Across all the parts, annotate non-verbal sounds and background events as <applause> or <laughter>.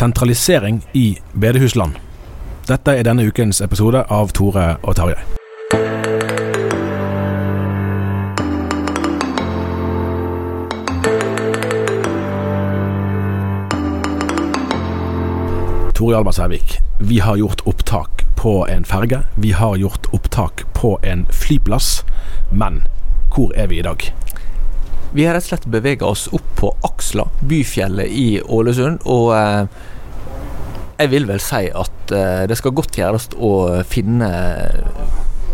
Sentralisering i bedehusland. Dette er denne ukens episode av Tore og Tarjei. Tore Hjalmar Sævik, vi har gjort opptak på en ferge. Vi har gjort opptak på en flyplass. Men hvor er vi i dag? Vi har rett og slett bevega oss opp på Aksla, byfjellet i Ålesund. Og eh, jeg vil vel si at eh, det skal godt gjøres å finne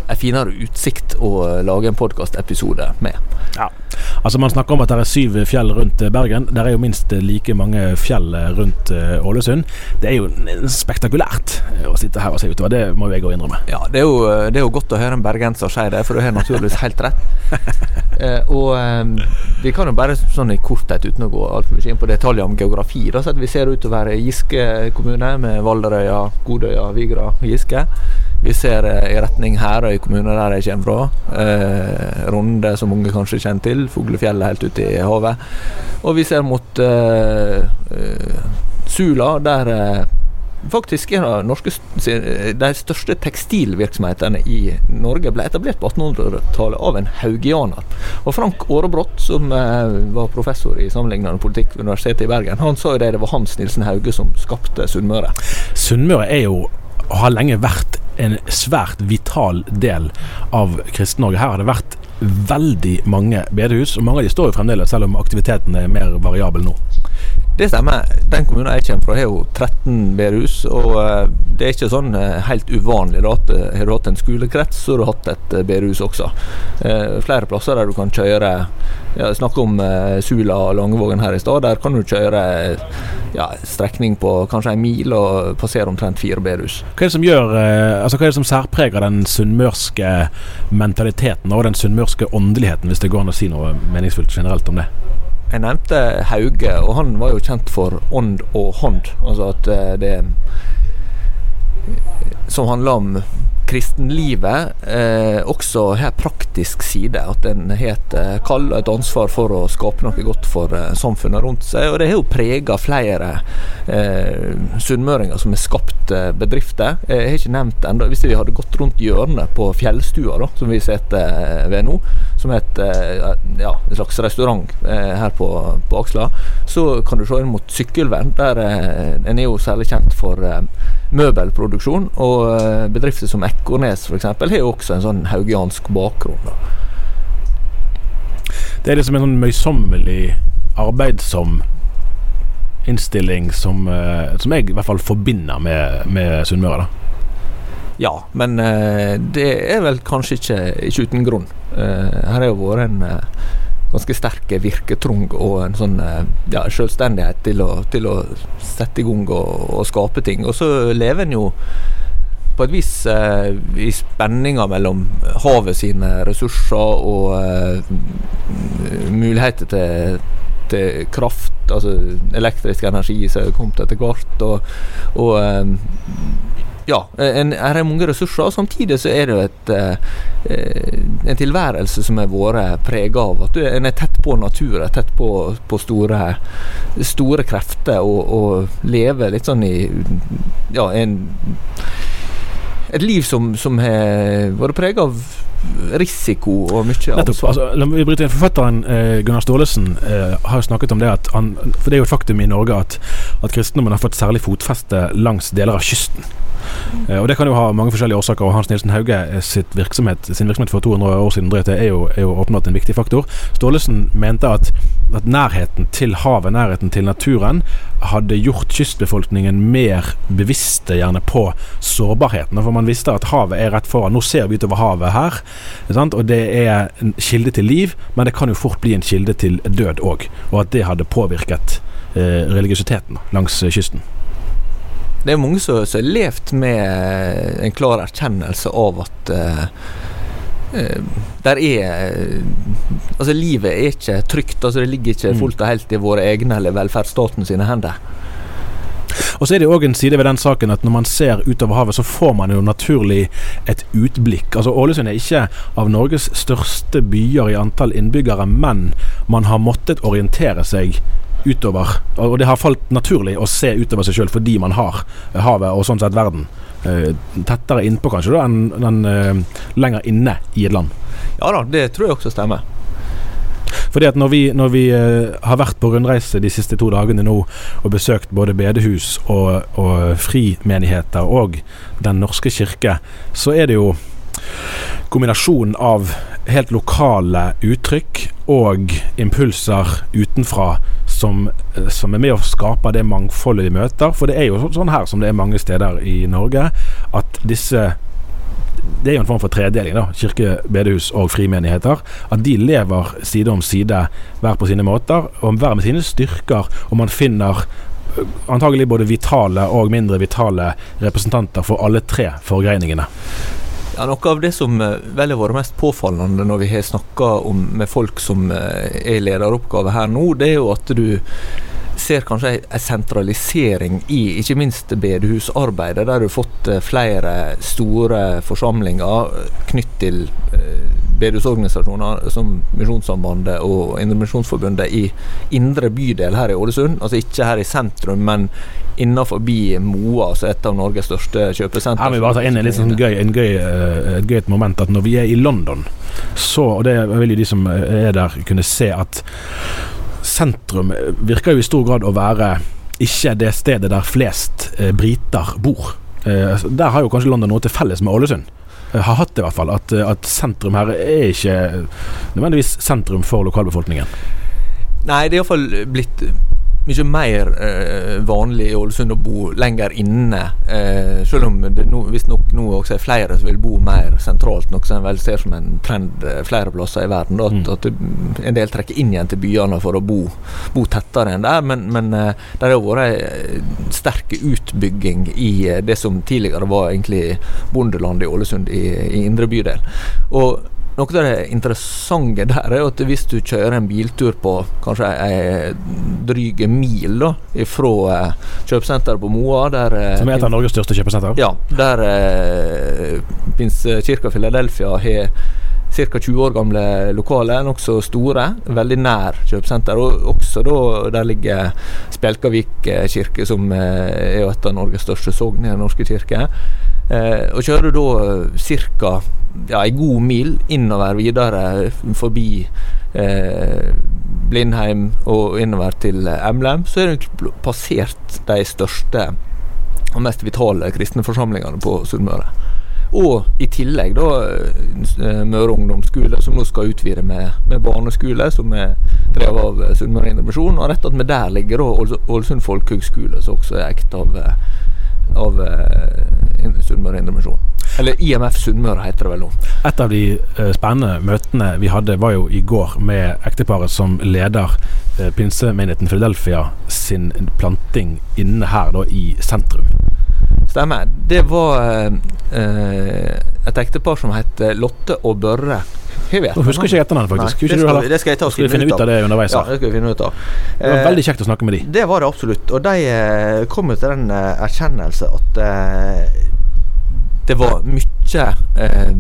en finere utsikt å lage en podkastepisode med. Ja. Altså Man snakker om at det er syv fjell rundt eh, Bergen. Det er jo minst like mange fjell rundt eh, Ålesund. Det er jo spektakulært eh, å sitte her og se utover. Det må jo jeg òg innrømme. Ja, det er, jo, det er jo godt å høre en bergenser si det, for du har naturligvis helt rett. <laughs> Eh, og eh, vi kan jo bare sånn i korthet, uten å gå altfor mye inn på detaljer om geografi, da, så at vi ser utover Giske kommune med Valderøya, Godøya, Vigra og Giske. Vi ser eh, i retning Herøy kommune, der jeg kommer fra. Eh, Ronde, som mange kanskje kjenner til. Fuglefjellet helt ute i havet. Og vi ser mot uh, uh, Sula, der uh, faktisk en av de største tekstilvirksomhetene i Norge ble etablert på 1800-tallet av en haugianer. Og Frank Aarebrot, som var professor i sammenlignende politikk ved Universitetet i Bergen, han sa jo det det var Hans Nilsen Hauge som skapte Sunnmøre. Sunnmøre er jo og har lenge vært en svært vital del av Kristen-Norge. Her har det vært veldig mange bedehus, og mange av de står jo fremdeles, selv om aktiviteten er mer variabel nå. Det stemmer. Den kommunen jeg kommer fra, har jo 13 bedehus. Og eh, det er ikke sånn eh, helt uvanlig da, eh, har du hatt en skolekrets, så har du hatt et eh, bedehus også. Flere plasser der du kan kjøre ja, Snakk om Sula og Langevågen her i stad. Der kan du kjøre ja, strekning på kanskje en mil og passere omtrent fire bedehus. Hva er det som gjør, altså hva er det som særpreger den sunnmørske mentaliteten og den sunnmørske åndeligheten, hvis det går an å si noe meningsfullt generelt om det? Jeg nevnte Hauge, og han var jo kjent for ånd og hånd. Altså at eh, det Som handler om kristenlivet, eh, også har praktisk side. At en har et kall og et ansvar for å skape noe godt for eh, samfunnet rundt seg. Og det har jo prega flere eh, sunnmøringer som har skapt eh, bedrifter. Jeg har ikke nevnt ennå Hvis vi hadde gått rundt hjørnet på Fjellstua, da, som vi sitter eh, ved nå, som er et, eh, ja, en slags restaurant eh, her på, på Aksla, så kan du se inn mot Sykkylven. Der en er jo særlig kjent for møbelproduksjon. Og eh, bedrifter som Ekornes f.eks. har jo også en sånn haugiansk bakgrunn. Da. Det er liksom en sånn møysommelig arbeidsom innstilling som, eh, som jeg i hvert fall forbinder med, med Sunnmøre. Ja, men eh, det er vel kanskje ikke, ikke uten grunn. Her har jo vært en ganske sterk virketrung og en sånn eh, ja, selvstendighet til å, til å sette i gang og, og skape ting. Og så lever en jo på et vis eh, i spenninga mellom havet sine ressurser og eh, muligheter til til kraft, altså elektrisk energi som er kommet etter hvert. Og, og um, ja, en, her er mange ressurser. og Samtidig så er det et, eh, en tilværelse som har vært prega av at en er tett på naturen, tett på, på store, store krefter, og, og lever litt sånn i ja, en et liv som, som har vært preget av risiko og mye ansvar. Altså, la meg bryte inn. Forfatteren eh, Gunnar Staalesen eh, har snakket om det at han, For det er jo et faktum i Norge at, at kristendommen har fått særlig fotfeste langs deler av kysten. Eh, og Det kan jo ha mange forskjellige årsaker. og Hans Nilsen Hauge eh, sitt virksomhet, sin virksomhet for 200 år siden drøyt, er jo, er jo åpenbart en viktig faktor. Staalesen mente at, at, nærheten til havet, nærheten til naturen, hadde gjort kystbefolkningen mer bevisste gjerne på sårbarheten. For man visste at havet er rett foran. Nå ser vi utover havet her, og det er en kilde til liv, men det kan jo fort bli en kilde til død òg. Og at det hadde påvirket eh, religiøsiteten langs kysten. Det er mange som, har levd med eh, en klar erkjennelse av at uh, der er Altså, livet er ikke trygt. altså Det ligger ikke mm. fullt og helt i våre egne eller velferdsstaten sine hender. Og så er det òg en side ved den saken at når man ser utover havet, så får man jo naturlig et utblikk. Altså Ålesund er ikke av Norges største byer i antall innbyggere, men man har måttet orientere seg utover. Og det har falt naturlig å se utover seg sjøl fordi man har havet og sånn sett verden uh, tettere innpå kanskje da enn, enn uh, lenger inne i et land. Ja da, det tror jeg også stemmer. Fordi at Når vi, når vi uh, har vært på rundreise de siste to dagene nå og besøkt både bedehus og, og frimenigheter og Den norske kirke, så er det jo kombinasjonen av helt lokale uttrykk og impulser utenfra som, eh, som, er med å skape det mangfoldet vi møter. For det er jo sånn her som det er mange steder i Norge, at disse det er jo en form for tredeling, da, kirke, bedehus og frimenigheter. At de lever side om side, hver på sine måter, og hver med sine styrker. Og man finner eh, antagelig både vitale og mindre vitale representanter for alle tre forgreiningene. Ja, Noe av det som eh, vel har vært mest påfallende når vi har snakka med folk som eh, er lederoppgave her nå, det er jo at du ser kanskje en sentralisering i ikke minst bedehusarbeidet, der du har fått eh, flere store forsamlinger knytt til bedehusorganisasjoner som Misjonssambandet og Indremisjonsforbundet i indre bydel her i Ålesund. Altså ikke her i sentrum, men innenfor Moa, altså et av Norges største kjøpesenter. Her vil vi bare ta inn en litt sånn gøy, en gøy, et gøy moment. At når vi er i London, så, og det vil jo de som er der kunne se, at sentrum virker jo i stor grad å være ikke det stedet der flest uh, briter bor. Uh, der har jo kanskje London noe til felles med Ålesund har hatt det, i hvert fall. At, at, sentrum her er ikke nødvendigvis sentrum for lokalbefolkningen. Nei, det er iallfall blitt mye mer eh, vanlig i Ålesund å bo lenger inne. Eh, selv om det no, visstnok nå også er flere som vil bo mer sentralt, noe som en vel ser som en trend eh, flere plasser i verden. Da, at, at, det, en del trekker inn igjen til byene for å bo, bo tettere enn der. Men, men eh, det har vært en sterk utbygging i eh, det som tidligere var egentlig bondelandet i Ålesund, i, i indre bydel. Og noe av det interessante der er at hvis du kjører en biltur på kanskje en dryg mil da, fra eh, kjøpesenteret på Moa der, eh, Som er et av Norges største kjøpesenter? Ja. Der eh, Pinsekirka Philadelphia har ca. 20 år gamle lokaler, nokså store. Veldig nær kjøpesenter. Og også da der ligger Spjelkavik kirke, som er et av Norges største sogn i Den norske kirke. Eh, og kjører da ca. Ja, en god mil innover videre forbi eh, Blindheim og innover til Emlem, så er det passert de største og mest vitale kristne forsamlingene på Sunnmøre. Og i tillegg da eh, Møre ungdomsskole, som nå skal utvide med, med barneskole, som er drevet av Sunnmøre Indremisjon. Og rett attmed der ligger da Ålesund folkehøgskole, som også er ekt av eh, av Sunnmøre Indremisjon. Eller IMF Sunnmøre heter det vel nå. Et av de spennende møtene vi hadde, var jo i går med ekteparet som leder pinsemenigheten Philadelphia sin planting inne her da i sentrum. Stemmer. Det var eh, et ektepar som het Lotte og Børre Jeg vet, Nå husker ikke etternavnet, faktisk. Nei, det, skal, vi- det skal jeg ta Skal vi finne ut av det underveis? Ja, det skal vi finne ut av. Det var Eh, veldig kjekt å snakke med de. Det var det absolutt. Og de eh, kom jo til den eh, erkjennelse at eh, det var mye eh,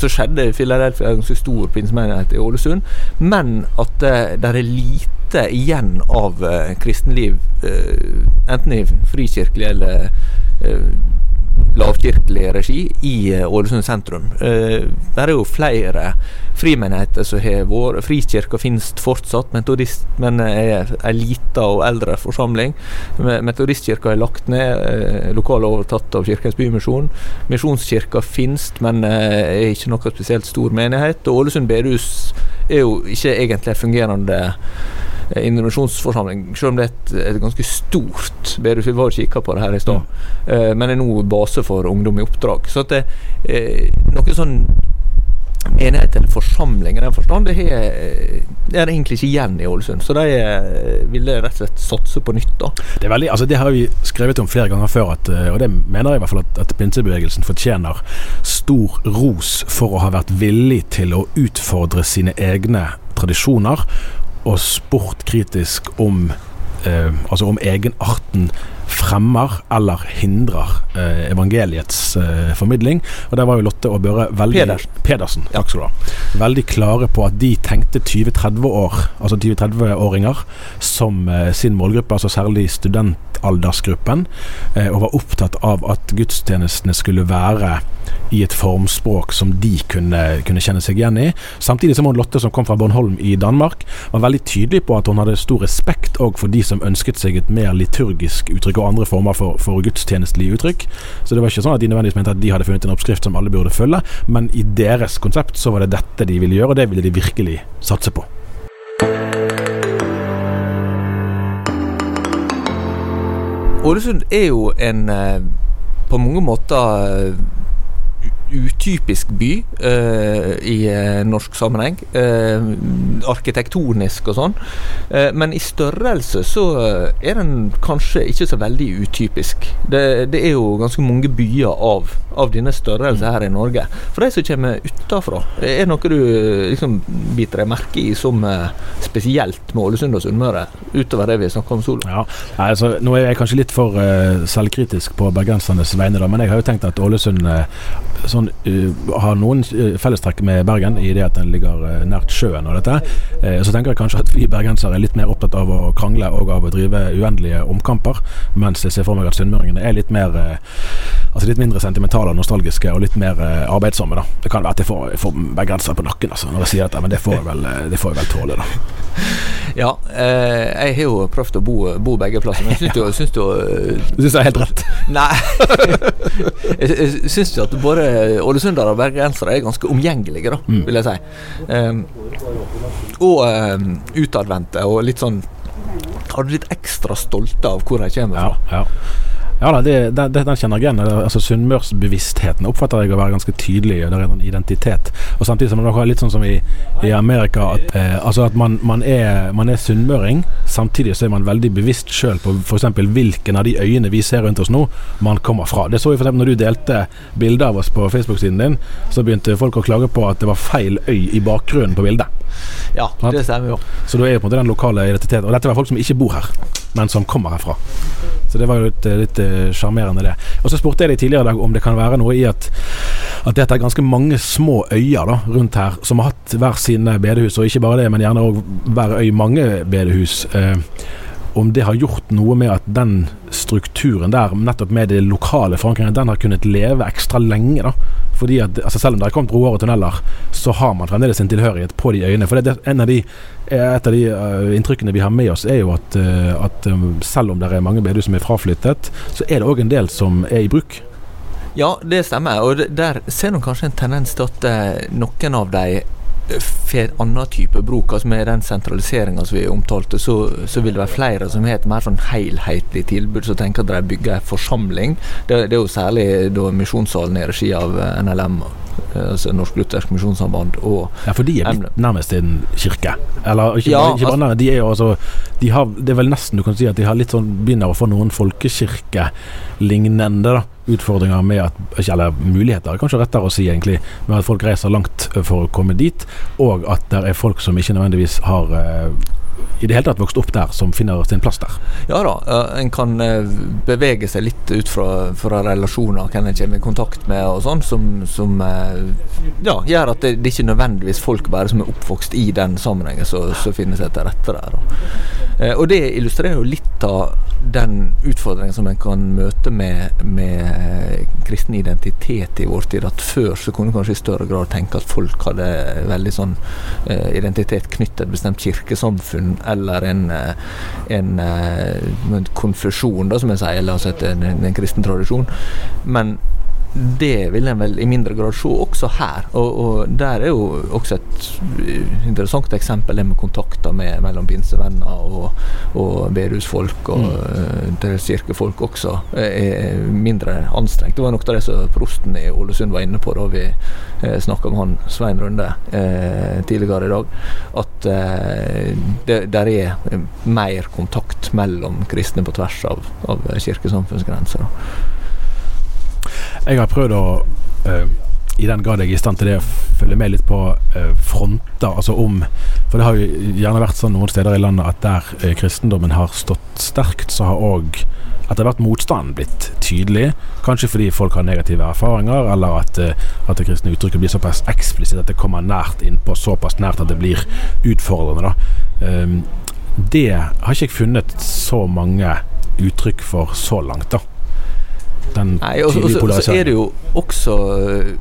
som skjedde i Philadelphia, en ganske stor pinsemenighet i Ålesund, men at eh, det er lite igjen av eh, kristenliv, eh, enten i frikirkelig eller eh, lavkirkelig regi i eh, Ålesund sentrum. Eh, det er jo flere frimenigheter som har vært Frikirka finnes fortsatt, men er ei lita og eldre forsamling. Me- Metodistkirka er lagt ned, eh, lokalet er overtatt av Kirkens Bymisjon. Misjonskirka finnes, men eh, er ikke noe spesielt stor menighet. Og Ålesund bedehus er jo ikke egentlig en fungerende eh, indremisjonsforsamling, selv om det er et, et ganske stort bedehus. Vi var og kikka på det her i stad. Eh, men er nå base for ungdom i oppdrag. Så at det, eh, noe sånn enighet eller forsamling i den forstand, det er egentlig ikke igjen i Ålesund. Så de eh, ville rett og slett satse på nytt. da. Det, er veldig, altså det har vi skrevet om flere ganger før, at, eh, og det mener jeg i hvert fall at, at pinsebevegelsen fortjener stor ros for å ha vært villig til å utfordre sine egne tradisjoner og spurt kritisk om eh, altså om egenarten fremmer eller hindrer eh, evangeliets eh, formidling. Og der var jo Lotte og Børre veldig Pedersen. Pedersen, takk skal du ha. Veldig klare på at de tenkte 20-30 år, altså 20-30-åringer, som eh, sin målgruppe, altså særlig studentaldersgruppen, eh, og var opptatt av at gudstjenestene skulle være i et formspråk som de kunne, kunne kjenne seg igjen i. Samtidig som hun Lotte, som kom fra Bornholm i Danmark, var veldig tydelig på at hun hadde stor respekt òg for de som ønsket seg et mer liturgisk uttrykk og andre former for, for gudstjenestelige uttrykk. Så det var ikke sånn at de nødvendigvis mente at de hadde funnet en oppskrift som alle burde følge, men i deres konsept så var det dette de ville gjøre, og det ville de virkelig satse på. Ålesund er jo en eh, på mange måter eh, utypisk by uh, i eh, norsk sammenheng. Uh, arkitektonisk og sånn. Uh, men i størrelse så er den kanskje ikke så veldig utypisk. Det, det er jo ganske mange byer av, av denne størrelsen her i Norge. For de som kommer utafra, er det noe du liksom biter deg merke i som spesielt med Ålesund og Sunnmøre, utover det vi snakker om solo? Ja, altså, Nå er jeg kanskje litt for selvkritisk på bergensernes vegne, da, men jeg har jo tenkt at Ålesund eh, sånn, uh, har noen eh, fellestrekk med Bergen i det at den ligger eh, nært sjøen og dette. Så tenker jeg kanskje at vi bergensere er litt mer opptatt av å krangle og av å drive uendelige omkamper, mens jeg ser for meg at sunnmøringene er litt mer Altså litt mindre sentimentale og nostalgiske og litt mer eh, arbeidsomme. da. Det kan være at jeg får, jeg får bergensere på nakken altså, når jeg sier dette, men det får jeg vel, eh, det får jeg vel tåle, da. <laughs> Ja, eh, jeg har jo prøvd å bo, bo begge plasser, men syns jo, syns eh, Du syns jeg er helt rett? <laughs> Nei. <laughs> jeg syns jo at både ålesundere og bergensere er ganske omgjengelige, da, Mm. vil jeg si. Um, og um, utadvendte og litt sånn Har du litt ekstra stolte av hvor de kommer fra? ja. Ja da, det, det, den kjenner jeg igjen. Altså Sunnmørsbevisstheten oppfatter jeg å være ganske tydelig. Det er en identitet. Og Samtidig som det er litt sånn som i, i Amerika, at, eh, altså at man, man, er, man er sunnmøring. Samtidig så er man veldig bevisst sjøl på f.eks. hvilken av de øyene vi ser rundt oss nå, man kommer fra. Det så vi f.eks. når du delte bilde av oss på Facebook-siden din. Så begynte folk å klage på at det var feil øy i bakgrunnen på bildet. Ja, det stemmer jo. Så da er jo på en måte den lokale identiteten Og dette var folk som ikke bor her, men som kommer herfra. Så det var jo litt, litt eh, sjarmerende, det. Og så spurte jeg deg tidligere i dag om det kan være noe i at, at dette er ganske mange små øyer da, rundt her som har hatt hver sine bedehus, og ikke bare det, men gjerne òg hver øy mange bedehus. Eh, om det har gjort noe med at den strukturen der, nettopp med det lokale forankringen, den har kunnet leve ekstra lenge. da fordi at, altså Selv om det har kommet broer og tunneler, så har man fremdeles en tilhørighet på de øyene. For det, er en av de, Et av de uh, inntrykkene vi har med oss, er jo at, uh, at um, selv om det er mange bedehus som er fraflyttet, så er det òg en del som er i bruk. Ja, det stemmer. Og der ser du kanskje en tendens til at eh, noen av de får annen type bruk. Altså med den sentraliseringa som vi omtalte, så, så vil det være flere som har et mer sånn helhetlig tilbud, som tenker at de bygger en forsamling. Det, det er jo særlig da Misjonssalen i regi av eh, NLM altså Norsk Luthersk Misjonssamband og Ja, for de er blitt nærmest en kirke. Eller ikke, Ja, ikke bare altså- de er jo altså de har, Det er vel nesten du kan si at de har litt sånn begynner å få noen folkekirkelignende da, utfordringer med at Eller muligheter, kanskje rettere å si, egentlig, med at folk reiser langt for å komme dit, og at det er folk som ikke nødvendigvis har eh, i det hele tatt vokst opp der, som finner sin plass der. Ja da, en kan eh, bevege seg litt ut fra, fra relasjoner, hvem en kommer i kontakt med og sånn, som, som eh, ja, gjør at det, det ikke nødvendigvis folk bare som er oppvokst i den sammenhengen, som finner seg til rette der. Da. Eh, Og det illustrerer jo litt av den utfordringen som en kan møte med, med kristen identitet i vår tid. At før så kunne en kanskje i større grad tenke at folk hadde veldig sånn identitet knyttet til et bestemt kirkesamfunn eller en, eh, en, eh, en konfesjon, da, som jeg sier, eller altså en, en kristen tradisjon. Men det vil en vel i mindre grad se også her. Og, og der er jo også et eh, interessant eksempel det med kontakter med, mellom pinsevenner og, og bedehusfolk og mm. deres kirkefolk også eh, er mindre anstrengt. Det var nok det som prosten i Ålesund var inne på da vi eh, snakka med han Svein Runde eh, tidligere i dag. At eh, det der er eh, mer kontakt mellom kristne på tvers av, av kirkesamfunnsgrenser. Jeg har prøvd å eh, i den grad jeg er i stand til det, følge med litt på eh, fronter. Altså om For det har jo gjerne vært sånn noen steder i landet at der eh, kristendommen har stått sterkt, så har òg etter hvert motstanden blitt tydelig. Kanskje fordi folk har negative erfaringer, eller at, eh, at det kristne uttrykket blir såpass eksplisitt at det kommer nært innpå, såpass nært at det blir utfordrende. da. Ehm, det har ikke jeg funnet så mange uttrykk for så langt, da. Den Nei, og, tydelige så, så er det jo også øh,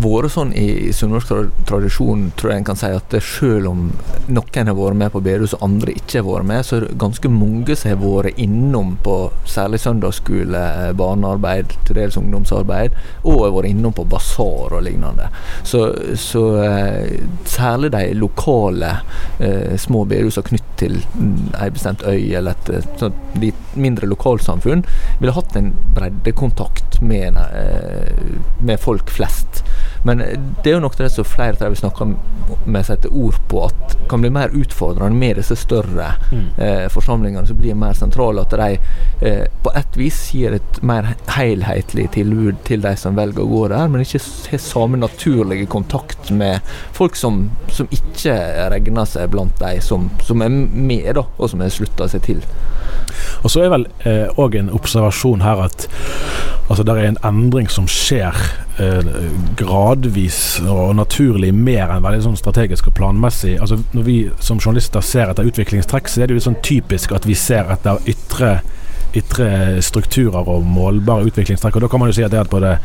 vært sånn i, sunnmørsk tradisjon, tror jeg en kan si, at selv om noen har vært med på bedehus og andre ikke har vært med, så er det ganske mange som har vært innom på særlig søndagsskole, eh, barnearbeid, til dels ungdomsarbeid, og har vært innom på basar og lignende. Så, så eh, særlig de lokale eh, små bedehusene knyttet til ei bestemt øy eller et et mindre lokalsamfunn, ville hatt en breddekontakt med, eh, med folk flest. Men eh, det er jo av det som flere tror jeg snakker med setter ord på, at kan bli mer utfordrende med disse større eh, forsamlingene som blir mer sentrale. At de eh, på et vis gir et mer helhetlig tilbud til de som velger å gå der, men ikke har samme naturlige kontakt med folk som, som ikke regner seg blant de som, som er med, da, og som har slutta seg til. Og så er vel òg en observasjon her at altså, det er en endring som skjer eh, gradvis og naturlig mer enn veldig sånn strategisk og planmessig. Altså, når vi som journalister ser etter utviklingstrekk, så er det jo sånn typisk at vi ser etter ytre ytre strukturer og målbare utviklingstrekk. Og Da kan man jo si at det at både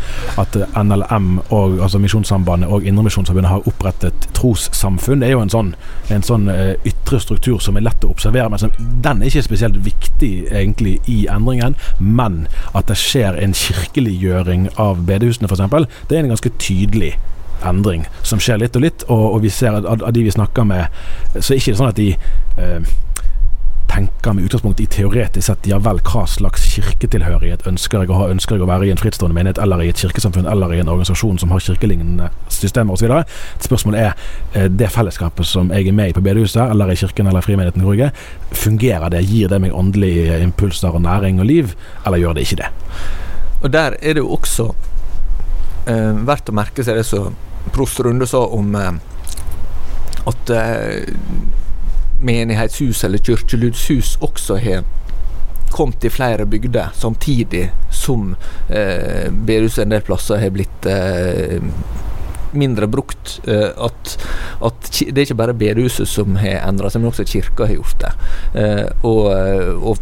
at NLM og altså Misjonssambandet og Indremisjonsforbundet har opprettet trossamfunn, det er jo en sånn, en sånn eh, ytre struktur som er lett å observere. Men som, den er ikke spesielt viktig egentlig i endringen, men at det skjer en kirkeliggjøring av bedehusene f.eks., det er en ganske tydelig endring som skjer litt og litt. Og, og vi ser at av de vi snakker med, så er det ikke sånn at de eh, tenker med utgangspunkt i teoretisk sett ja vel, hva slags kirketilhørighet ønsker jeg å ha? Ønsker jeg å være i en frittstående menighet eller i et kirkesamfunn eller i en organisasjon som har kirkelignende systemer osv.? Spørsmålet er eh, det fellesskapet som jeg er med i på bedehuset eller i kirken eller Frimenigheten i Norge, fungerer det? Gir det meg åndelige impulser og næring og liv, eller gjør det ikke det? Og der er det jo også eh, verdt å merke seg det som prost Runde sa om eh, at eh, menighetshus eller kirkelydshus også har kommet i flere bygder samtidig som eh, bedehuset en del plasser har blitt eh, mindre brukt. Eh, at, at det er ikke bare bedehuset som har endra seg, men også kirka har gjort det. Eh, og, eh, og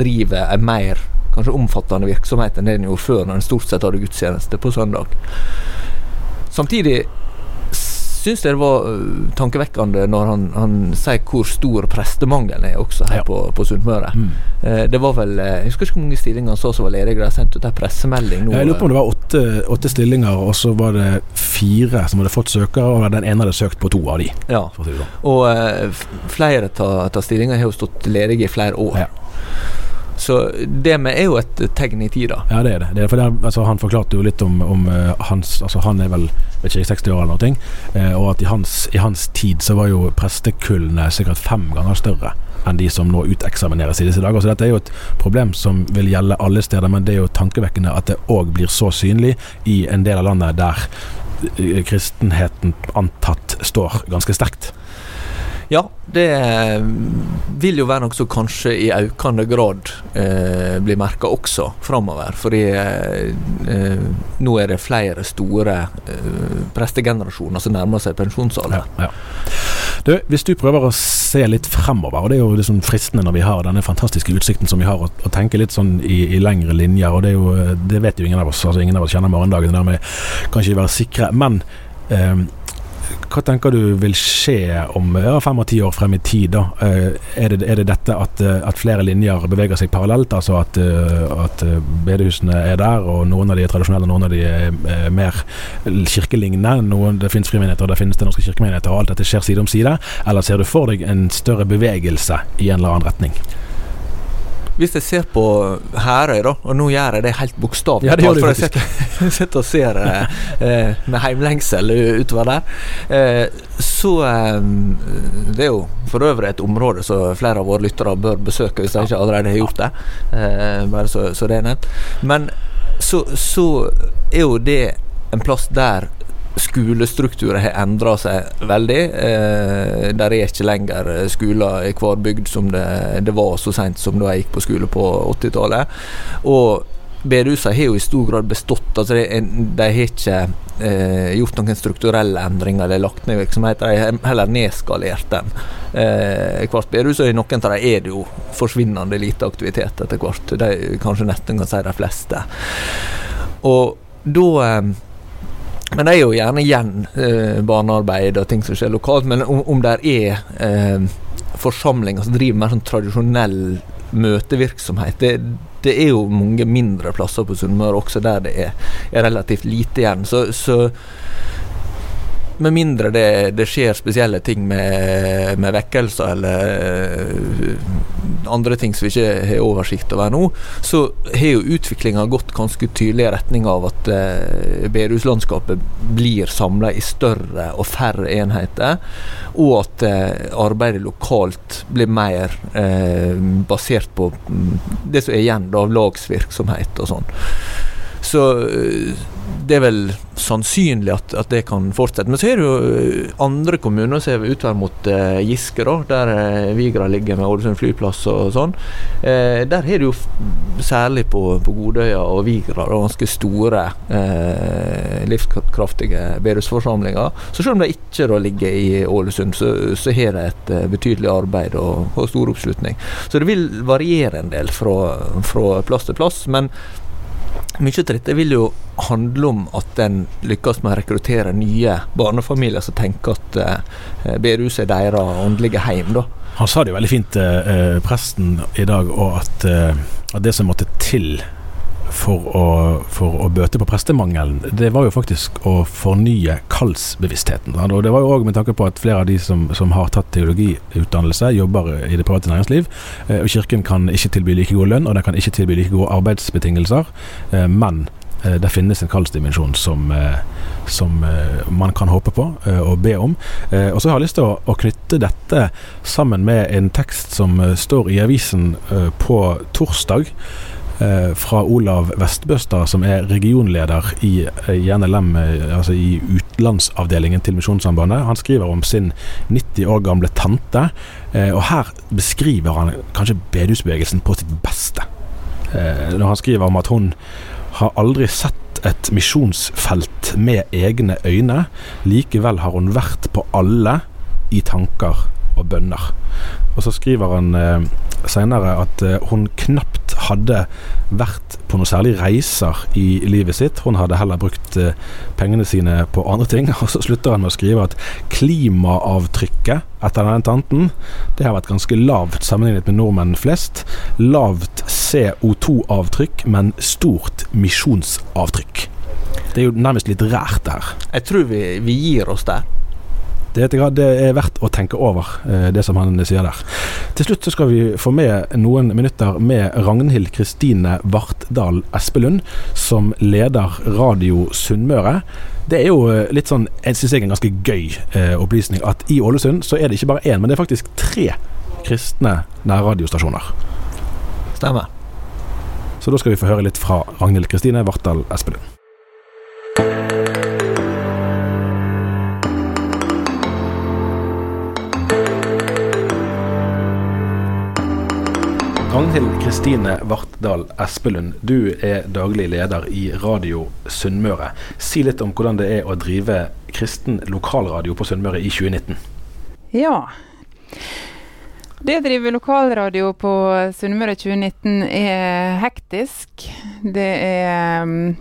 driver en mer kanskje omfattende virksomhet enn det den gjorde før, når en stort sett hadde gudstjeneste på søndag. Samtidig syns jeg det var øh, tankevekkende når han, han sier hvor stor prestemangelen er også her Ja. på, på Sunnmøre. Mm. Eh, det var vel eh, Jeg husker ikke hvor mange stillinger han sa som var ledige. De har sendt ut en pressemelding nå. Jeg lurer på om det var åtte, åtte stillinger, og så var det fire som hadde fått søkere, og den ene hadde søkt på to av de. ja. Sånn. Og eh, flere av stillingene har jo stått ledige i flere år. Ja. Så det med er jo et tegn i tida. Ja, det er det. det er, det, er- altså, han forklarte jo litt om, om uh, hans Altså, han er vel vet ikke, 60 år eller noe. uh, og at i hans, i hans tid så var jo prestekullene sikkert fem ganger større enn de som nå uteksamineres i disse dager. Så dette er jo et problem som vil gjelde alle steder, men det er jo tankevekkende at det òg blir så synlig i en del av landet der eh, kristenheten antatt står ganske sterkt. Ja, det eh, vil jo være noe som kanskje i økende grad eh, blir merka også framover. Fordi eh, eh, nå er det flere store eh, prestegenerasjoner som nærmer seg pensjonsalder. Ja, ja. Du, hvis du prøver å se litt fremover, og det er jo liksom fristende når vi har denne fantastiske utsikten som vi har, å tenke litt sånn i, i, lengre linjer, og det, jo, det vet jo ingen av oss. altså Ingen av oss kjenner morgendagen, dermed kan ikke være sikre. Men eh, hva tenker du vil skje om ja, fem og ti år frem i tid? da? Eh, er det, er det dette at, eh, at, flere linjer beveger seg parallelt? Altså at, eh, at, bedehusene er der, og noen av de er tradisjonelle, noen av de er mer kirkelignende? Noen, det finnes frimenigheter, det finnes det norske kirkemenigheter, og alt dette skjer side om side? Eller ser du for deg en større bevegelse i en eller annen retning? Hvis jeg ser på Herøy, da, og nå gjør jeg det helt bokstavelig ja, for jeg <laughs> sitter, og ser eh, eh, med heimlengsel utover der, eh, så eh, Det er jo for øvrig et område som flere av våre lyttere bør besøke hvis de ikke allerede har gjort det. Eh, bare så, så, det er nevnt. Men så, så er jo det en plass der skolestrukturen har endra seg veldig. Eh, der er ikke lenger skoler i hver bygd som det, det var så seint som da jeg gikk på skole på 80-tallet. Og bedehusene har jo i stor grad bestått. altså De, de har ikke eh, gjort noen strukturelle endringer eller lagt ned virksomheter. De har heller nedskalert den. Eh, hvert bedehus, og i noen av dem er det jo forsvinnende lite aktivitet etter hvert. De, kanskje nesten kan si de fleste. Og da eh, men det er jo gjerne igjen eh, barnearbeid og ting som skjer lokalt. Men om, om det er eh, forsamlinger som driver mer sånn tradisjonell møtevirksomhet, det, det, er jo mange mindre plasser på Sunnmøre også der det er, er relativt lite igjen. Så, så med mindre det, det, skjer spesielle ting med, med vekkelser eller uh, andre ting som vi ikke har oversikt over nå, så har jo utviklinga gått ganske tydelig i retning av at uh, bedehuslandskapet blir samla i større og færre enheter, og at uh, arbeidet lokalt blir mer uh, basert på mm, det som er igjen av lagsvirksomhet og sånn. Så det er vel sannsynlig at, at, det kan fortsette. Men så er det jo eh, andre kommuner som er utover mot uh, Giske, da, der uh, Vigra ligger med Ålesund flyplass og sånn. Uh, der har det jo særlig på, på Godøya og Vigra da, ganske store uh, livskraftige bedehusforsamlinger. Så selv om de ikke da ligger i Ålesund, så, så har de et betydelig arbeid og, og stor oppslutning. Så det vil variere en del fra, fra plass til plass. men mye av dette vil jo handle om at en lykkes med å rekruttere nye barnefamilier som tenker at eh, bedehuset er deres åndelige heim. da. Han sa det jo veldig fint, eh, eh presten i dag, og at, eh, at det som måtte til for å, for å, bøte på prestemangelen, det var jo faktisk å fornye kallsbevisstheten. Og det var jo òg med tanke på at flere av de som, som har tatt teologiutdannelse, jobber i det private næringsliv. Eh, og Kirken kan ikke tilby like god lønn, og den kan ikke tilby like gode arbeidsbetingelser. Eh, men eh, det finnes en kallsdimensjon som, som man kan håpe på og be om. Og så har jeg lyst til å, knytte dette sammen med en tekst som står i avisen på torsdag. Eh, fra Olav Vestbøstad, som er regionleder i, eh, i NLM, eh, altså i utlandsavdelingen til Misjonssambandet. Han skriver om sin 90 år gamle tante, og her beskriver han kanskje bedehusbevegelsen på sitt beste. Når han skriver om at hun har aldri sett et misjonsfelt med egne øyne. Likevel har hun vært på alle i tanker og bønner. Og så skriver han eh, senere at eh, hun knapt hadde vært på noen særlig reiser i livet sitt. Hun hadde heller brukt eh, pengene sine på andre ting. <laughs> Og så slutter han med å skrive at klimaavtrykket etter denne tanten det har vært ganske lavt sammenlignet med nordmenn flest. Lavt CO2-avtrykk, men stort misjonsavtrykk. Det er jo nærmest litt rært, det her. Jeg tror vi, vi gir oss der. Det, det er verdt å tenke over, eh, det som han sier der. Til slutt så skal vi få med noen minutter med Ragnhild Kristine Vartdal Espelund, som leder Radio Sunnmøre. Det er jo eh, litt sånn, jeg syns jeg er en ganske gøy eh, opplysning at i Ålesund så er det ikke bare én, men det er faktisk tre kristne nærradiostasjoner. Stemmer. Så da skal vi få høre litt fra Ragnhild Kristine Vartdal Espelund. Ragnhild Kristine Vartdal Espelund, du er daglig leder i Radio Sunnmøre. Si litt om hvordan det er å drive kristen lokalradio på Sunnmøre i 2019. Ja. Det å drive lokalradio på Sunnmøre 2019 er hektisk. Det er mm,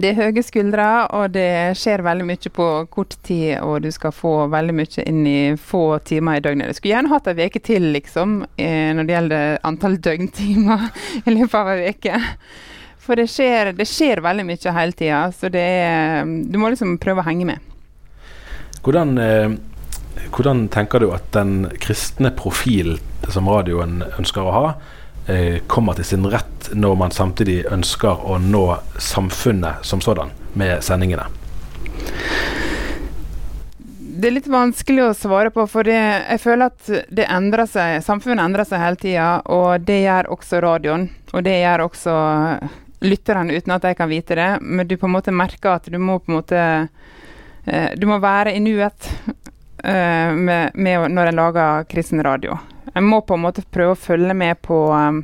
det er høye skuldre, og det skjer veldig mye på kort tid, og du skal få veldig mye inn i få timer i døgnet. Du skulle gjerne hatt ei uke til, liksom, eh, når det gjelder antall døgntimer <laughs> i løpet av ei uke. For det skjer, det skjer, veldig mye hele tida, så det er Du må liksom prøve å henge med. Hvordan, eh, hvordan tenker du at den kristne profilen som radioen ønsker å ha, kommer til sin rett når man samtidig ønsker å nå samfunnet som sådan med sendingene? Det er litt vanskelig å svare på, for det, jeg føler at det endrer seg. Samfunnet endrer seg hele tida, og det gjør også radioen. Og det gjør også lytterne, uten at de kan vite det. Men du på en måte merker at du må på en måte eh, Du må være i nuet eh, med, med når en lager kristen radio. En må på en måte prøve å følge med på um,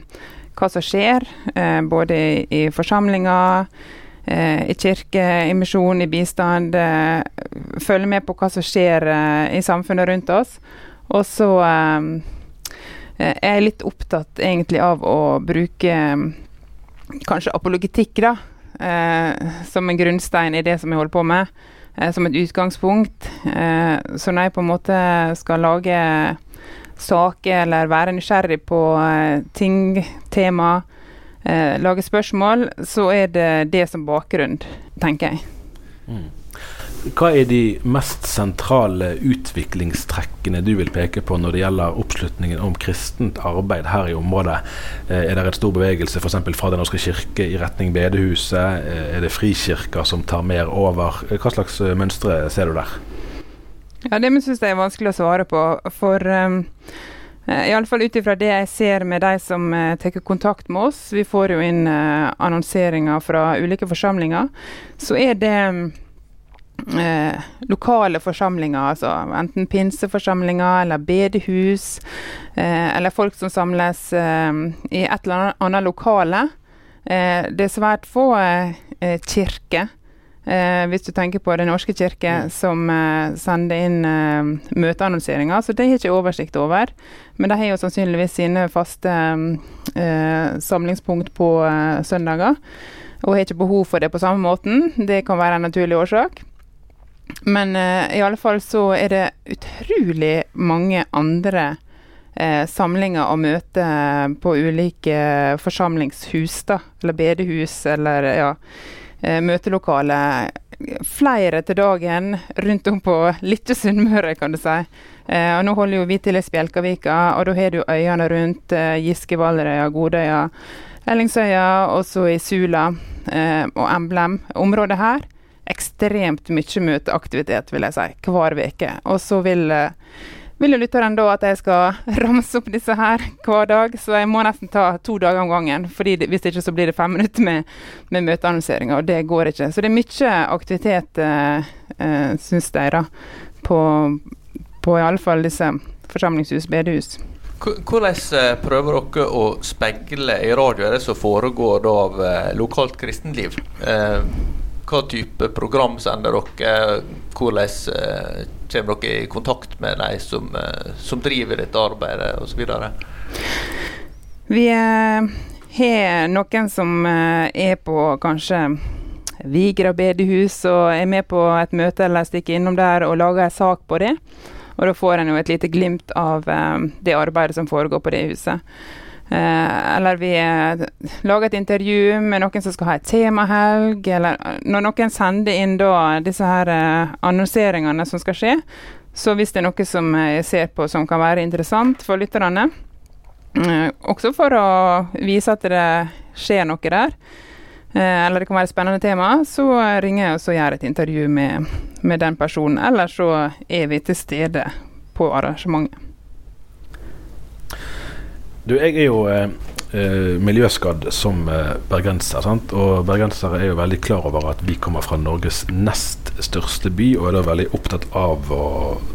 hva som skjer, eh, både i, i forsamlinger, eh, i kirke, i misjon, i bistand. Eh, følge med på hva som skjer i samfunnet rundt oss. Og så um, er jeg litt opptatt egentlig av å bruke um, kanskje apologetikk, da. som en grunnstein i det som jeg holder på med. som et utgangspunkt. så når jeg på en måte skal lage saker eller være nysgjerrig på uh, ting, tema, uh, lage spørsmål, så er det det som bakgrunn, tenker jeg. Mm. Hva er de mest sentrale utviklingstrekkene du vil peke på når det gjelder oppslutningen om kristent arbeid her i området? Eh, er det et stor bevegelse f.eks. fra Den norske kirke i retning bedehuset? Er det frikirker som tar mer over? Hva slags mønstre ser du der? Ja, Det syns jeg er vanskelig å svare på. For um, Iallfall ut ifra det jeg ser med de som uh, tar kontakt med oss, vi får jo inn uh, annonseringer fra ulike forsamlinger, så er det Eh, lokale forsamlinger, altså enten pinseforsamlinger eller bedehus, eh, eller folk som samles i et eller annet lokale. det er svært få kirker Eh, hvis du tenker på Den norske kirke, mm. som eh, sender inn eh, møteannonseringer. Så det har jeg ikke oversikt over. Men de har jo sannsynligvis sine faste eh, samlingspunkt på eh, søndager. Og har ikke behov for det på samme måten. Det kan være en naturlig årsak. Men eh, i alle fall så er det utrolig mange andre eh, samlinger og møter på ulike forsamlingshus, da. Eller bedehus, eller ja eh, møtelokale. Flere til dagen rundt om på Lille Sunnmøre, kan du si. Eh, og nå holder jo vi til i Spjelkavika, og da har du øyene rundt eh, Giske, Valderøya, Godøya, Ellingsøya, også i Sula eh, og Emblem. Området her ekstremt mye møteaktivitet, vil jeg si, hver uke. Og så vil eh, vil jo lytteren da at jeg skal <laughs> ramse opp disse her hver dag, så jeg må nesten ta to dager om gangen. fordi det, Hvis ikke så blir det fem minutter med, med møteannonseringer, og det går ikke. Så det er mye aktivitet, eh, eh, syns de, da, på, på i alle fall disse forsamlingshus, bedehus. Hvordan eh, prøver dere å speile i radio det som foregår av eh, lokalt kristenliv? Hva type program sender dere? Hvordan eh, kommer dere i kontakt med de som, eh, som driver dette arbeidet osv.? Vi eh, har noen som er på kanskje Vigra bedehus og er med på et møte eller stikker innom der og lager en sak på det. Og da får en jo et lite glimt av det arbeidet som foregår på det huset. Eh, eller vi eh, lager et intervju med noen som skal ha et temahelg. Eller når noen sender inn da disse her eh, annonseringene som skal skje, Så hvis det er noe som jeg ser på som kan være interessant for lytterne, eh, også for å vise at det skjer noe der, eh, eller det kan være et spennende tema, så ringer jeg og så gjør et intervju med, med den personen. Eller så er vi til stede på arrangementet. Du, jeg er jo eh, eh, miljøskadd som eh, bergenser. Sant? Og bergensere er jo veldig klar over at vi kommer fra Norges nest største by, og er da veldig opptatt av å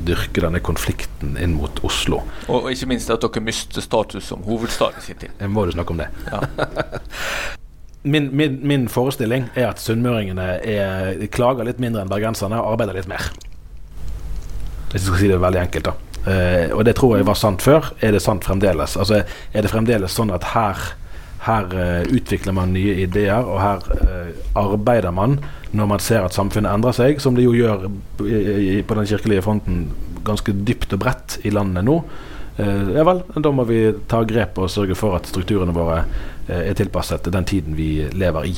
dyrke denne konflikten inn mot Oslo. Og ikke minst at dere mister status som hovedstad i sin tid. Jeg må du snakke om det. Ja. <laughs> min, min, min, forestilling er at sunnmøringene er, klager litt mindre enn bergenserne og arbeider litt mer. Hvis jeg skal si det veldig enkelt, da. Uh, og det tror jeg var sant før. Er det sant fremdeles? Altså, er det fremdeles sånn at her, her uh, utvikler man nye ideer, og her uh, arbeider man når man ser at samfunnet endrer seg, som det jo gjør i, i, på den kirkelige fronten ganske dypt og bredt i landet nå. ja vel, da må vi ta grep og sørge for at strukturene våre er tilpasset den tiden vi lever i.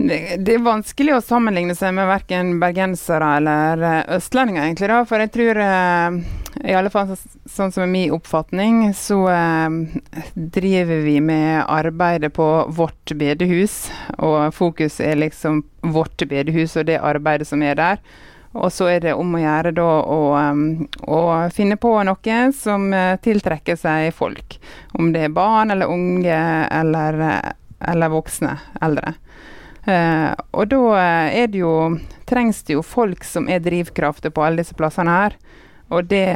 Det, er vanskelig å sammenligne seg med verken bergensere eller eh, østlendinger, egentlig. da, For jeg tror, uh, i alle fall sånn som er min oppfatning, så uh, driver vi med arbeidet på vårt bedehus. Og fokus er liksom vårt bedehus og det arbeidet som er der. Og så er det om å gjøre da å, å finne på noe som tiltrekker seg folk. Om det er barn eller unge eller, eller voksne eldre. Uh, og da eh, er det jo trengs det jo folk som er drivkrafter på alle disse plassene her. Og det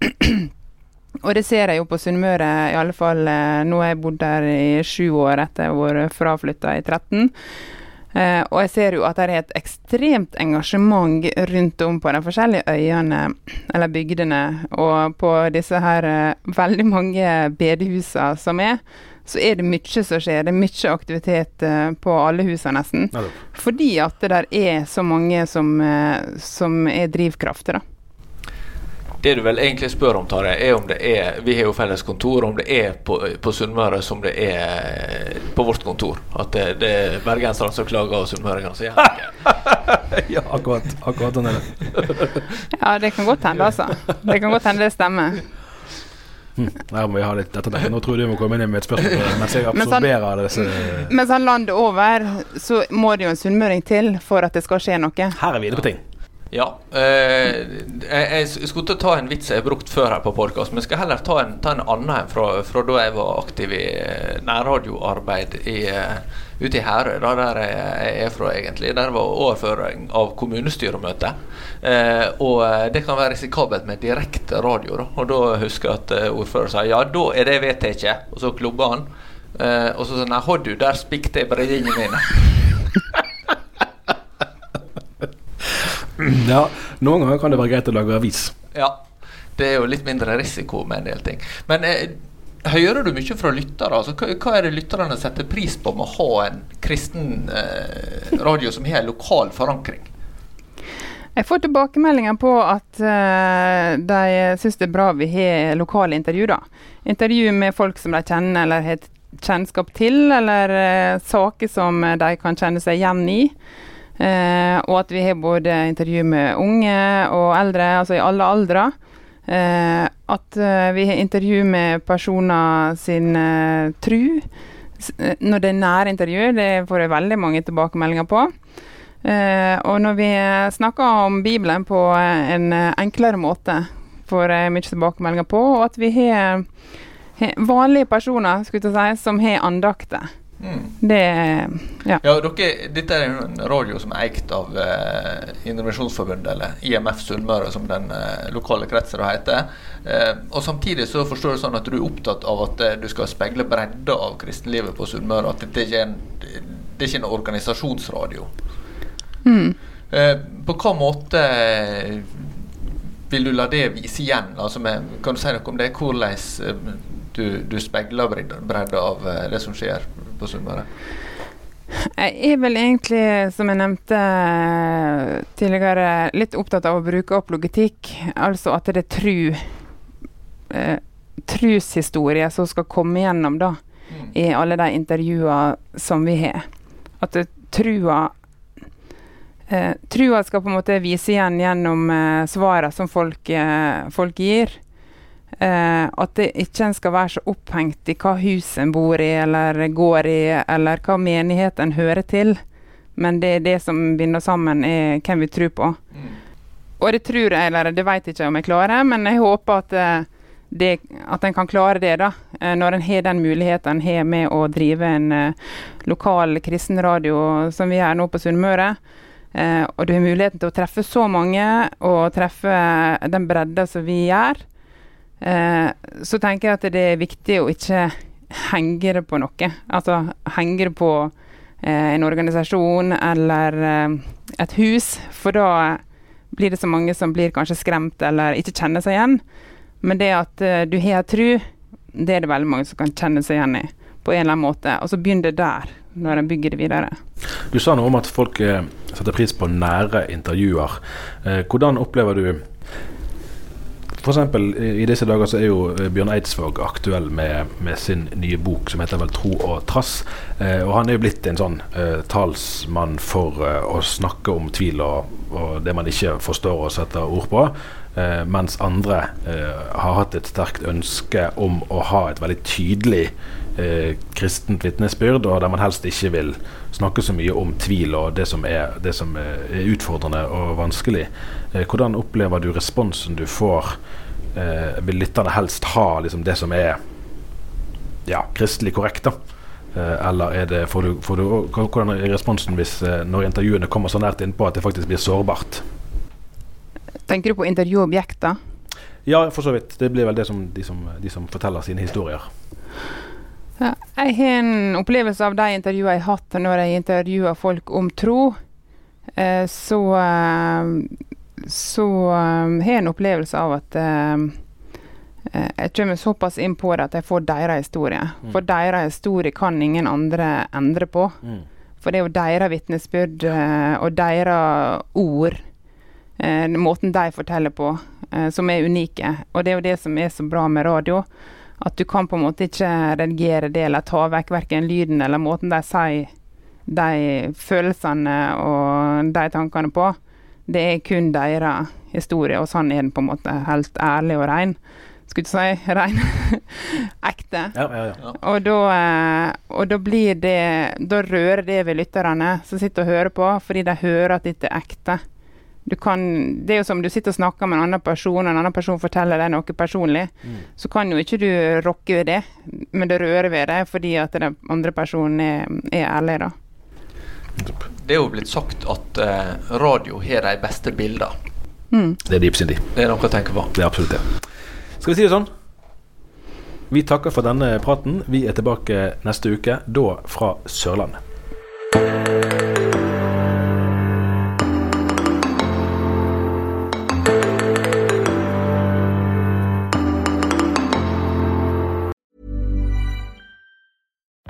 <clears throat> Og det ser jeg jo på Sunnmøre, i alle fall uh, nå har jeg bodd der i sju år etter jeg vært fraflytta i 13. Uh, og jeg ser jo at det er et ekstremt engasjement rundt om på de forskjellige øyene, eller bygdene, og på disse her veldig mange bedehusene som er så er det mye som skjer. Det er mye aktivitet uh, på alle husene nesten. Ja, fordi at det der er så mange som, uh, som er drivkrafter, da. Det du vel egentlig spør om, Tare, er om det er Vi har jo felles kontor, om det er på, på Sunnmøre som det er på vårt kontor. At det, det er bergenserne som klager, og sunnmøringene som gjør det. <laughs> ja, akkurat. Akkurat sånn er det. ja, det kan godt hende, altså. Det kan godt hende det stemmer. Her må vi ha litt dette Nå tror du må komme inn med et spørsmål mens jeg <laughs> absorberer disse Mens han lander over, så må det jo en sunnmøring til for at det skal skje noe. Her er vi inne på ting. Ja. Eh, jeg, skulle til å ta en vits jeg har brukt før her på podkast, men jeg skal heller ta en, ta en annen fra, fra, da jeg var aktiv i eh, nærradioarbeid i, uh, ute i Herøy, der jeg er fra egentlig. Der var overføring av kommunestyremøte. Eh, og eh, det kan være risikabelt med direkte radio. Da. Og da husker jeg at ordføreren sa ja, da er det vedtatt. Og så klubba han. Eh, og så sa han nei, har du, der spikte jeg brillene mine. <laughs> ja, noen ganger kan det være greit å lage avis. Ja. Det er jo litt mindre risiko med en del ting. Men eh, hører du mye fra lyttere? Altså, hva, hva, er det lytterne setter pris på med å ha en kristen eh, radio som har en lokal forankring? Jeg får tilbakemeldinger på at uh, de syns det er bra vi har lokale intervju. da. Intervju med folk som de kjenner eller har kjennskap til, eller uh, saker som de kan kjenne seg igjen i. Eh, og at vi har både intervju med unge og eldre, altså i alle aldre. Eh, at eh, vi har intervju med personer sin eh, tru. Eh, når det er nære intervju, det får jeg veldig mange tilbakemeldinger på. Eh, og når vi snakker om Bibelen på en enklere måte, får jeg mye tilbakemeldinger på. Og at vi har, vanlige personer si, som har andakter. Mm. Det Ja. ja dere, dette er en radio som er eikt av eh, Indremisjonsforbundet, eller IMF Sunnmøre, som den eh, lokale kretsen heter. Eh, og Samtidig så forstår du sånn at du er opptatt av at eh, du skal speile bredda av kristenlivet på Sunnmøre. At dette ikke er en, det er ikke en organisasjonsradio. Mm. Eh, på hva måte vil du la det vise igjen? Altså med, kan du si noe om det? Hvordan eh, du, du speiler bredda av det som skjer på Sunnmøre? Jeg er vel egentlig, som jeg nevnte eh, tidligere, litt opptatt av å bruke opp logitikk. Altså at det er tru eh, trushistorie som skal komme gjennom da, mm. i alle de intervjuene som vi har. At trua eh, trua skal på en måte vise igjen gjennom eh, svarene som folk, eh, folk gir. Eh, at det ikke en skal være så opphengt i hva hus en bor i eller går i, eller hva menighet en hører til. Men det er det som binder sammen, er hvem vi tror på. Og det tror jeg, eller det vet jeg ikke om jeg klarer, men jeg håper at eh, det, at en kan klare det, da. eh, Når en har den muligheten en har med å drive en eh, lokal kristen radio som vi gjør nå på Sunnmøre. Eh, og du har muligheten til å treffe så mange, og treffe den bredda som vi gjør. Eh, så tenker jeg at det er viktig å ikke henge det på noe. Altså henge det på eh, en organisasjon eller eh, et hus, for da blir det så mange som blir kanskje skremt eller ikke kjenner seg igjen. Men det at eh, du har tru, det er det veldig mange som kan kjenne seg igjen i på en eller annen måte. Og så begynner det der, når en bygger det videre. Du sa noe om at folk eh, setter pris på nære intervjuer. Hvordan opplever du F.eks. I, i disse dager så er jo eh, Bjørn Eidsvåg aktuell med, med sin nye bok som heter vel 'Tro og trass'. Eh, og han er jo blitt en sånn eh, talsmann for eh, å snakke om tvil og, og, det man ikke forstår og setter ord på. Eh, mens andre uh, har hatt et sterkt ønske om å ha et veldig tydelig kristent vitnesbyrd, og der man helst ikke vil snakke så mye om tvil og det som er, det som er utfordrende og vanskelig. hvordan opplever du responsen du får? vil lytterne helst ha liksom, det som er ja, kristelig korrekt, da? Eller er det, får du, får du, hvordan er responsen hvis, når intervjuene kommer så nært innpå at det faktisk blir sårbart? Tenker du på intervjuobjekter? Ja, for så vidt. Det blir vel det som de som, de som forteller sine historier. Ja, jeg har en opplevelse av de intervjuene jeg har hatt når jeg intervjuer folk om tro. Eh, så eh, så um, har jeg en opplevelse av at jeg kommer såpass inn på det at jeg får deres historie. Mm. For deres historie kan ingen andre endre på. Mm. For det er jo deres vitnesbyrd og deres ord, måten de forteller på, uh, som er unike. Og det er jo det som er så bra med radio. At du kan på en måte ikke redigere det eller ta vekk verken lyden eller måten de sier de følelsene og de tankene på. Det er kun deres historie, og sånn er den på en måte helt ærlig og ren. Skulle ikke si rein. <laughs> Ekte. Ja, ja, ja. Og, da, eh, og da blir det Da rører det ved lytterne som sitter og hører på, fordi de hører at dette er ekte. Kan, det er jo som du sitter og snakker med en annen person, og en annen person forteller deg noe personlig. Mm. Så kan jo ikke du rokke ved det, men det rører ved deg fordi at den andre personen er, er ærlig. da. Det er jo blitt sagt at uh, radio har de beste bildene. Mm. Det er Deep Cindy. Det er noe å tenke på. Det er absolutt det. Skal vi si det sånn? Vi takker for denne praten. Vi er tilbake neste uke, da fra Sørlandet.